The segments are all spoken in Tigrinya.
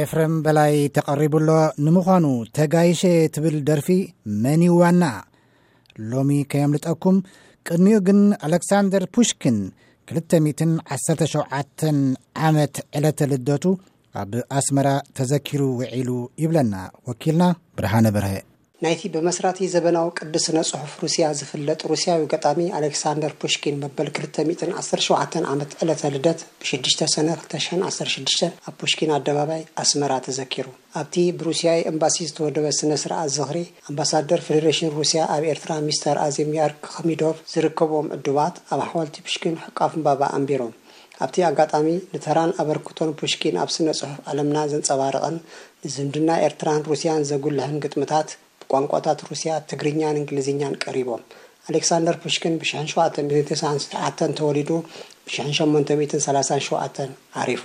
ኤፍረም በላይ ተቐሪቡ ኣሎ ንምዃኑ ተጋይሸ ትብል ደርፊ መን ዩ ዋናኣ ሎሚ ከየምልጠኩም ቅድሚኡ ግን ኣሌክሳንደር ፑሽኪን 217 ዓመት ዕለተ ልደቱ ኣብ ኣስመራ ተዘኪሩ ውዒሉ ይብለና ወኪልና ብርሃነ በርሀ ናይቲ ብመስራቲ ዘበናዊ ቅዲ ስነ-ጽሑፍ ሩስያ ዝፍለጥ ሩስያዊ ገጣሚ ኣሌክሳንደር ፑሽኪን መበል ክልተ ሚእትን ዓሰርተ ሸውዓተን ዓመት ዕለተ ልደት ብ ሽዱሽተ ሰነ ክልተ ሽሕን ዓሰርተ ሽዱሽተን ኣብ ፑሽኪን ኣደባባይ ኣስመራ ተዘኪሩ። ኣብቲ ብሩስያዊ ኤምባሲ ዝተወደበ ስነ-ስርዓት ዝኽሪ፣ ኣምባሳደር ፈደረሽን ሩስያ ኣብ ኤርትራ ሚስተር ኣዜምያር ክኽሚዶቭ ዝርከብዎም ዕዱባት ኣብ ሓወልቲ ፑሽኪን ሕቋፍ ዕምባባ ኣንቢሮም። ኣብቲ ኣጋጣሚ ንተራን ኣበርክቶን ፑሽኪን ኣብ ስነ-ጽሑፍ ዓለምና ዘንጸባርቕን ንዝምድና ኤርትራን ሩስያን ዘጉልሕን ግጥምታት ብቋንቋታት ሩስያ፣ ትግርኛን እንግሊዝኛን ቀሪቦም። ኣሌክሳንደር ፑሽኪን ብሽሕን ሸውዓተ ሚእትን ተስዓን ትሽዓተን ተወሊዱ ብሽሕን ሸሞንተ ሚእትን ሰላሳን ሸውዓተን ዓሪፉ።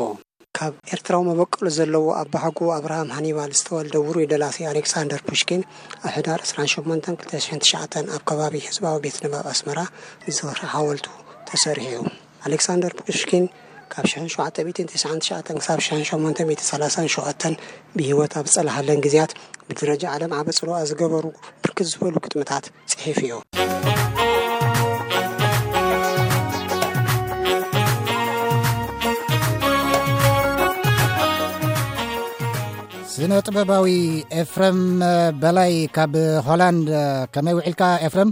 ካብ ኤርትራዊ መበቆል ዘለዎ ኣቦሓጎኡ ኣብርሃም ሃኒባል ዝተወልደ ውሩይ ደራሲ ኣሌክሳንደር ፑሽኪን ኣብ ሕዳር ዕስራን ሸሞንተን ክልተ ሽሕን ትሽዓተን ኣብ ከባቢ ህዝባዊ ቤት ንባብ ኣስመራ ንዝኽሪ ሓወልቱ ተሰሪሑ። ኣሌክሳንደር ፑሽኪን፣ ካብ ሽሕን ሸውዓተ ሚእትን ተስዓን ትሽዓተን ክሳብ ሽሕን ሸሞንተ ሚእትን ሰላሳን ሸውዓተን ብህይወት ኣብ ዝጸንሓለን ግዜያት፣ ብደረጃ ዓለም ዓቢ ጽልዋ ዝገበሩ ብርክት ዝበሉ ግጥምታት ጽሒፉ'ዩ። ስነ ጥበባዊ ኤፍረም በላይ ካብ ሆላንድ ከመይ ውዒልካ ኤፍረም?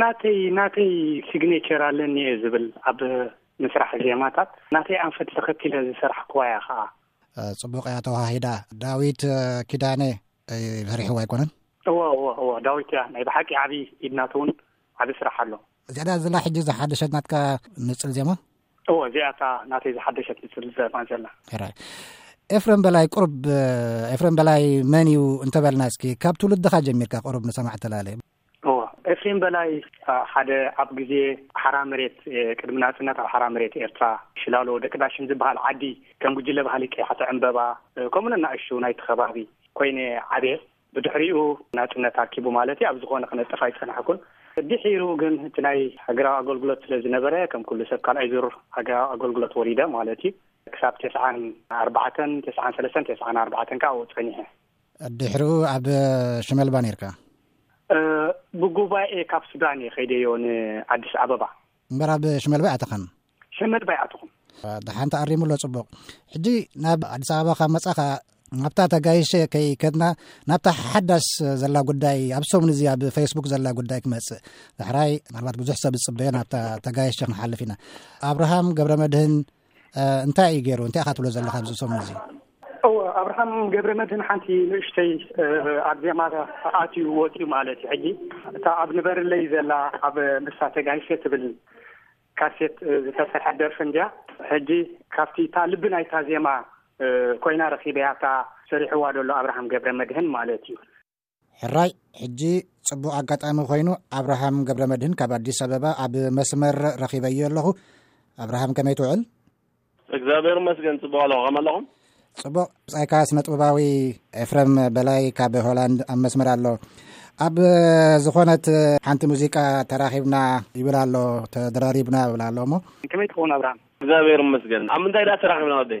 ናተይ ናተይ ሲግኔቸር ኣለኒ እየ ዝብል ኣብ ምስራሕ ዜማታት ናተይ ኣንፈት ተኸቲለ ዝሰራሕክዋ እያ ከዓ ፅቡቅ እያ ተዋሂዳ ዳዊት ኪዳነ ሰሪሕዎ ኣይኮነን እዎ እዎ እዎ ዳዊት እያ ናይ ብሓቂ ዓብዪ ኢድናት እውን ዓብ ስራሕ ኣሎ እዚኣ ዘላ ሕጂ ዝሓደሸት ናትካ ንፅል ዜማ እዎ እዚኣ እታ ናተይ ዝሓደሸት ንፅል ዘማ ዘላ ራይ ኤፍረም በላይ ቁሩብ ኤፍረም በላይ መን እዩ እንተበልና እስኪ ካብ ትውልድኻ ጀሚርካ ቁሩብ ንሰማዕ ተላለ እወ ኤፍሬም በላይ ሓደ ኣብ ግዜ ሓራ መሬት ቅድሚ ናጽነት ኣብ ሓራ መሬት ኤርትራ ሽላሎ ደቂ ዳሽን ዝበሃል ዓዲ ከም ጉጅለ ባህሊ ቀያሕቲ ዕምበባ ከምኡ ነናእሽቱ ናይቲ ከባቢ ኮይነ ዓብየ ብድሕሪኡ ናጽነት ኣርኪቡ ማለት ኣብ ዝኾነ ክነጥፍ ኣይጸናሕኩን ድሒሩ ግን እቲ ናይ ሃገራዊ ኣገልግሎት ስለ ዝነበረ ከም ኩሉ ሰብ ካልኣይ ዙር ሃገራዊ ኣገልግሎት ወሪደ ማለት እዩ ክሳብ ተስዓን ኣርባዕተን ተስዓን ሰለስተን ተስዓን ኣርባዕተን ከዓ ኣብኡ ጸኒሐ ድሕርኡ ኣብ ሽመልባ ነርካ ብጉባኤ ካብ ሱዳን እየ ከይደዮ ንኣዲስ ኣበባ እምበር ኣብ ሽመልባ ይኣተኸን ሽመልባ ይኣተኹም ድሓንቲ ኣሪሙ ኣሎ ፅቡቅ ሕጂ ናብ ኣዲስ ኣበባ ካብ መፃኻ ናብታ ተጋይሸ ከይከድና ናብታ ሓዳስ ዘላ ጉዳይ ኣብ ሰሙን እዚ ኣብ ፌስቡክ ዘላ ጉዳይ ክመፅእ ዳሕራይ ምናልባት ብዙሕ ሰብ ዝፅበዮ ናብታ ተጋይሸ ክንሓልፍ ኢና ኣብርሃም ገብረ መድህን እንታይ እዩ ገይሩ እንታይ ኢካ ትብሎ ዘለካ ኣብዚ ሰሙን እዚ እወ ኣብርሃም ገብረ መድህን ሓንቲ ንእሽተይ ኣብ ዜማታ ኣትዩ ወፅኡ ማለት እዩ ሕጂ እታ ኣብ ንበርለይ ዘላ ኣብ ምሳ ተጋይሰ ትብል ካሴት ዝተሰርሐ ደርፊ እንድያ ሕጂ ካብቲ እታ ልቢ ናይታ ዜማ ኮይና ረኪበያ እታ ሰሪሕዋ ደሎ ኣብርሃም ገብረ መድህን ማለት እዩ ሕራይ ሕጂ ጽቡቕ ኣጋጣሚ ኮይኑ ኣብርሃም ገብረመድህን ካብ ኣዲስ ኣበባ ኣብ መስመር ረኺበዮ ኣለኹ። ኣብርሃም ከመይ ትውዕል? እግዚኣብሔር ይመስገን ጽቡቕ ኣለኹ። ከመይ ኣለኹም? ጽቡቕ ብጻይካ ስነ ጥበባዊ ኤፍረም በላይ ካብ ሆላንድ ኣብ መስመር ኣሎ ኣብ ዝኾነት ሓንቲ ሙዚቃ ተራኺብና ይብል ኣሎ ተደራሪብና ይብል ኣሎ እሞ ከመይ ትኸውን ኣብርሃም እግዚኣብሔር ይመስገን ኣብ ምንታይ ዳ ተራኺብና ወደይ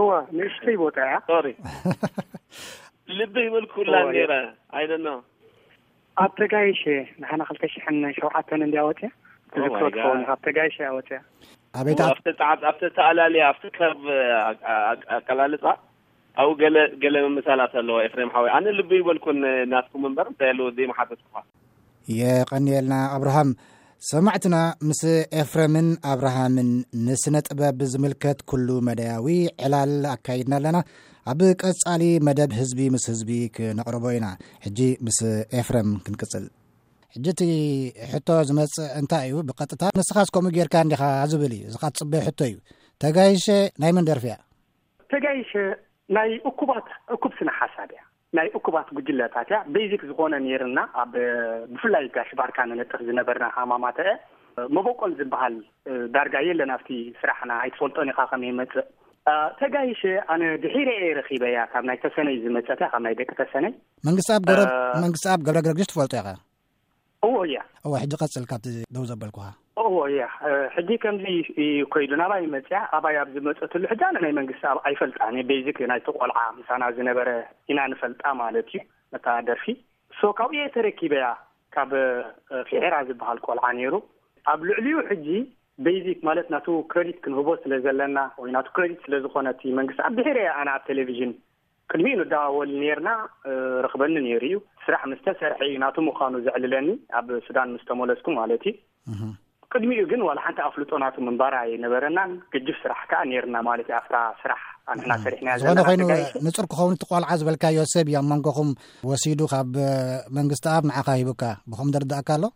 እወ ንእሽተይ ቦታ እያ ሶሪ ልቢ ይብልኩላ ነረ ኣይደኖ ኣብ ተጋይሸ ንሓና ክልተ ሽሕን ሸውዓተን እንዲያ ወፅያ ትዝክሮ ትኸውን ካብ ተጋይሸ እያ ወፅያ ኣቤት ኣብ ተተኣላልያ ኣብቲ ካብ ኣቀላልፃ ኣብኡ ገለ ገለ ምምሳላት ኣለዎ ኤፍሬም ሓወይ ኣነ ልቢ ይበልኩን ናትኩም እምበር እንታይ ኣለዎ ዘይመሓተትኩኻ የቐንየልና ኣብርሃም። ሰማዕትና ምስ ኤፍረምን ኣብርሃምን ንስነ ጥበብ ብዝምልከት ኩሉ መዳያዊ ዕላል ኣካይድና ኣለና ኣብ ቀጻሊ መደብ ህዝቢ ምስ ህዝቢ ክነቕርቦ ኢና ሕጂ ምስ ኤፍረም ክንቅጽል ሕጂ እቲ ሕቶ ዝመጽእ እንታይ እዩ ብቀጥታ ንስኻስ ከምኡ ጌርካ እንዲኻ ዝብል እዩ እዚ ካ ትጽበዮ ሕቶ እዩ ተጋይሸ ናይ መን ደርፊ እያ ተጋይሸ ናይ እኩባት እኩብ ስነ ሓሳብ እያ ናይ እኩባት ጉጅለታት እያ ቤዚክ ዝኾነ ነይርና ኣብ ብፍላይ ጋሽ ባርካ ንነጥፍ ዝነበርና ሃማማተኣ መቦቆል ዝበሃል ዳርጋ የለን ኣብቲ ስራሕና ኣይትፈልጦን ኢኻ ከመይ ይመጽእ ተጋይሸ ኣነ ድሒረ እየ ረኺበያ ካብ ናይ ተሰነይ ዝመጸት እያ ካብ ናይ ደቂ ተሰነይ መንግስቲ ኣብ ገብረ ገረግሽ ትፈልጦ ኢኻ እዎ እያ እዎ ሕጂ ቀፅል ካብቲ ደው ዘበልኩኻ እዎ እያ ሕጂ ከምዚ እዩ ኮይዱ ናባይ መፅያ ኣባይ ኣብ ዝመፀትሉ ሕጂ ኣነ ናይ መንግስቲ ኣብ ኣይፈልጣን ቤዚክ ናይቲ ቆልዓ ምሳና ዝነበረ ኢና ንፈልጣ ማለት እዩ ነታ ደርፊ ሶ ካብኡ እየ ተረኪበያ ካብ ፍሒራ ዝበሃል ቆልዓ ነይሩ ኣብ ልዕሊኡ ሕጂ ቤዚክ ማለት ናቱ ክሬዲት ክንህቦ ስለ ዘለና ወይ ናቱ ክሬዲት ስለ ዝኾነ እቲ መንግስቲ ኣብ ድሒረ እያ ኣነ ኣብ ቴሌቭዥን ቅድሚኡ ንደዋወል ኔርና ርኽበኒ ኔሩ እዩ ስራሕ ምስ ተሰርሐ እዩ ናቱ ምዃኑ ዘዕልለኒ ኣብ ሱዳን ምስ ተመለስኩ ማለት እዩ ቅድሚኡ ግን ዋላ ሓንቲ ኣፍልጦ ናቱ ምንባራ ኣይነበረናን ግጅፍ ስራሕ ከኣ ኔርና ማለት እዩ ኣፍታ ስራሕ ኣንሕና ሰሪሕና ዝኾነ ኮይኑ ንጹር ክኸውን እቲ ቆልዓ ዝበልካዮ ሰብ እዩ ኣብ መንጎኹም ወሲዱ ካብ መንግስቲ ኣብ ንዓኻ ሂቡካ ብኸም ደርዳእካ ኣሎ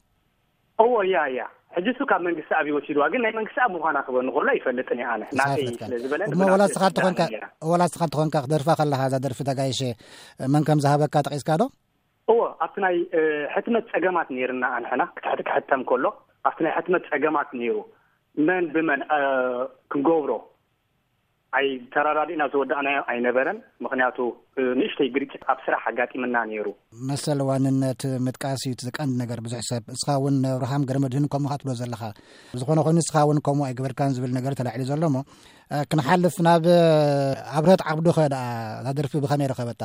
እዎ እያ እያ ሕጂ እሱ ካብ መንግስቲ ኣብዩ ወሲድዋ ግን ናይ መንግስቲ ኣብ ምዃና ክበኒ ከሎ ኣይፈልጥን እየ ኣነ ናተይ ስለ ዝበለ እሞ ወላ ንስኻ እንተኾንካ ወላ ንስኻ እንተኾንካ ክደርፋ ከለኻ እዛ ደርፊ ተጋይሸ መን ከም ዝሃበካ ጠቒስካ ዶ እዎ ኣብቲ ናይ ሕትመት ጸገማት ነይርና ኣንሕና ክትሕቲ ክሕተም ከሎ ኣብቲ ናይ ሕትመት ጸገማት ነይሩ መን ብመን ክንገብሮ ኣይ ተራዳዲእና ዝወዳእናዮ ኣይነበረን ምኽንያቱ ንእሽተይ ግርጭት ኣብ ስራሕ ኣጋጢምና ነይሩ። መሰል ዋንነት ምጥቃስ እዩ እቲ ቀንዲ ነገር ብዙሕ ሰብ እስኻ እውን ኣብርሃም ገረመድህን ከምኡ ትብሎ ዘለኻ ዝኾነ ኮይኑ እስኻ እውን ከምኡ ኣይገበርካን ዝብል ነገር ተላዒሉ ዘሎ እሞ ክንሓልፍ ናብ ኣብረት ዓብዱኸ ደኣ እዛ ደርፊ ብኸመይ ረኸበታ?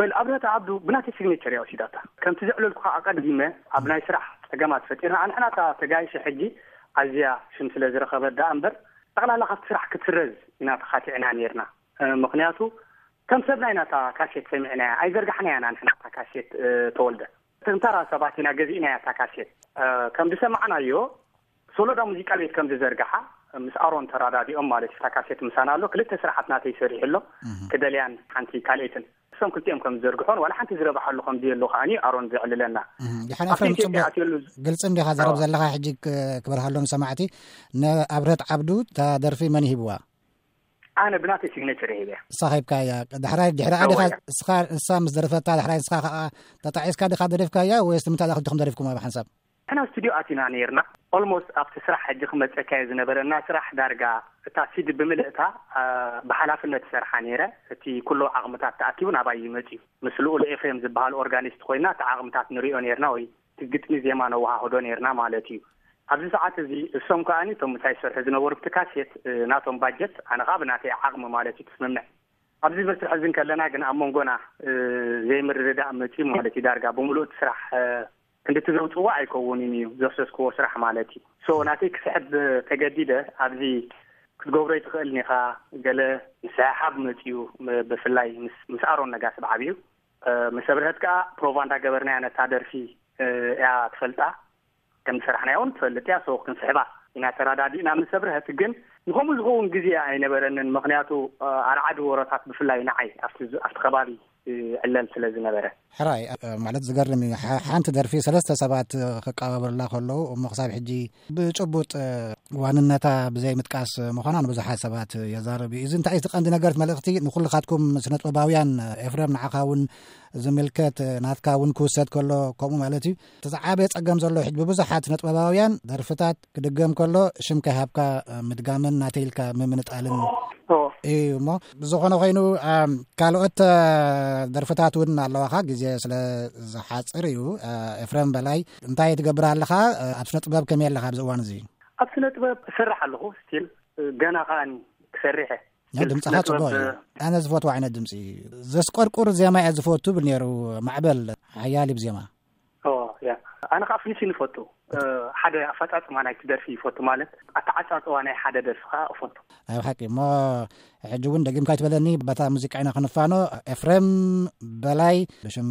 ዌል ኣብነታ ዓብዱ ብናተይ ሲግነቸር እያ ወሲዳታ ከምቲ ዘዕለልኩኻ ኣቀዲመ ኣብ ናይ ስራሕ ጸገማት ፈጢርና ኣንሕና እታ ተጋይሸ ሕጂ ኣዝያ ሽም ስለ ዝረኸበት ደኣ እምበር ጠቅላላ ካብቲ ስራሕ ክትስረዝ ኢና ተኻቲዕና ኔርና ምኽንያቱ ከም ሰብና ኢና እታ ካሴት ሰሚዕናያ ኣይዘርጋሕናያን ኣንሕና እታ ካሴት ተወልደ ከም ተራ ሰባት ኢና ገዚእናያ እታ ካሴት። ከም ዝሰማዕናዮ ሶሎዳ ሙዚቃ ቤት ከም ዝዘርግሓ ምስ ኣሮን ተራዳዲኦም ማለት እዩ። እታ ካሴት ምሳና ኣሎ። ክልተ ስራሓት ናተይ ሰሪሑ ኣሎ፣ ክደልያን ሓንቲ ካልኤትን። ንሶም ክልቲኦም ከም ዝዘርግሕኦን ዋላ ሓንቲ ዝረብሓሉ ከም ዘየሎ ከኣኒ እዩ ኣሮን ዘዕልለና። ድሓን ኣብቲ ኤፍሬም ኢትዮጵያ ጽቡቕ ኣትየሉ ግልጺ እንዲኻ ዘረብ ዘለኻ ሕጂ ክ- ክበርሃሎም ሰማዕቲ ንኣብርሀት ዓብዱ እታ ደርፊ መን ይሂብዋ ኣነ ብናተይ ሲግነቸር ሂበ ንሳ ሂብካያ ዳሕራይ ድሕሪ ኣዴኻ ንስኻ ንሳ ምስ ደረፈታ ዳሕራይ ንስኻ ከዓ ተጣዒስካ ዲኻ ደሪፍካያ ወይስ ንምንታይ ዳኽ ዲኹም ደሪፍኩማ ብሓንሳብ ሕና ስቱድዮ ኣቲና ነርና ኦልሞስት ኣብቲ ስራሕ ሕጂ ክመፀካዮ ዝነበረና ስራሕ ዳርጋ እታ ሲዲ ብምልእታ ብሓላፍነት ሰርሓ ነይረ እቲ ኩሎ ዓቕምታት ተኣኪቡ ናባይ እዩ መፅዩ ምስ ልኡል ኤፍሬም ዝበሃል ኦርጋኒስት ኮይና እቲ ዓቕምታት ንሪኦ ነርና ወይ እቲ ግጥሚ ዜማ ነወሃህዶ ኔርና ማለት እዩ ኣብዚ ሰዓት እዚ እሶም ከኣ እቶም ምሳይ ዝሰርሑ ዝነበሩ ብቲ ካሴት ናቶም ባጀት ኣነ ከኣ ብናተይ ዓቅሚ ማለት እዩ ትስምምዕ ኣብዚ መስርሕ እዚ እንከለና ግን ኣብ መንጎና ዘይምርድዳእ መጽዩ ማለት እዩ ዳርጋ ብምሉእ እቲ ስራሕ ክንዲ እቲ ዘውጽዎ ኣይከውንን እዩ ዘፍሰስክዎ ስራሕ ማለት እዩ ሶ ናተይ ክስሕብ ተገዲደ ኣብዚ ክትገብሮ ኣይትኽእልን ኢኻ ገለ ምስሕሓብ መጽዩ ብፍላይ ምስ ኣሮን ነጋሲ ብዓቢኡ ምስ ኣብርሀት ከኣ ፕሮቫ እንዳ ገበርና ኢና ነታ ደርፊ እያ ትፈልጣ ከም ዝሰራሕናያ ውን ትፈልጥ እያ ሶ ክንስሕባ ኢና ተራዳዲእና ምስ ኣብርሀት ግን ንከምኡ ዝኸውን ግዜ ኣይነበረንን ምክንያቱ ኣርዓዲ ወረታት ብፍላይ ንዓይ ኣብቲ ከባቢ ይዕለል ስለ ዝነበረ። ሕራይ ማለት ዝገርም እዩ ሓንቲ ደርፊ ሰለስተ ሰባት ክቃባበሉላ ከለዉ እሞ ክሳብ ሕጂ ብጭቡጥ ዋንነታ ብዘይ ምጥቃስ ምዃና ንብዙሓት ሰባት የዛርብ እዩ እዚ እንታይ እቲ ቀንዲ ነገርት መልእኽቲ ንኩልኻትኩም ስነጥበባውያን ኤፍረም ንዓኻ እውን ዝምልከት ናትካ እውን ክውሰድ ከሎ ከምኡ ማለት እዩ እቲ ዝዓበየ ፀገም ዘሎ ሕጂ ብብዙሓት ስነጥበባውያን ደርፍታት ክድገም ከሎ ሽም ከይሃብካ ምድጋምን ናተይ ኢልካ ምምንጣልን እዩ እሞ ብዝኾነ ኮይኑ ካልኦት ደርፍታት እውን ኣለዋካ ግዜ ስለ ዝሓፅር እዩ ኤፍረም በላይ እንታይ ትገብር ኣለኻ? ኣብ ስነ ጥበብ ከመይ ኣለኻ ኣብዚ እዋን እዚ? ኣብ ስነ ጥበብ ክሰርሕ ኣለኹ ስቲል ገና ከዓ ክሰርሐ ድምፅኻ ፅቡቅ እዩ ኣነ ዝፈትዎ ዓይነት ድምፂ ዘስቆርቁር ዜማ እየ ዝፈቱ ብል ነይሩ ማዕበል ሓያል ብ ዜማ ኣነ ከዓ ፍሊሲ ንፈቱ ሓደ ኣፈፃፅማ ናይቲ ደርፊ ይፈቱ ማለት ኣተዓፃፅዋ ናይ ሓደ ደርፊ ከዓ እፈቱ ኣብ ሓቂ እሞ ሕጂ እውን ደጊምካ ይትበለኒ በታ ሙዚቃ ኢና ክንፋኖ ኤፍሬም በላይ ብሽም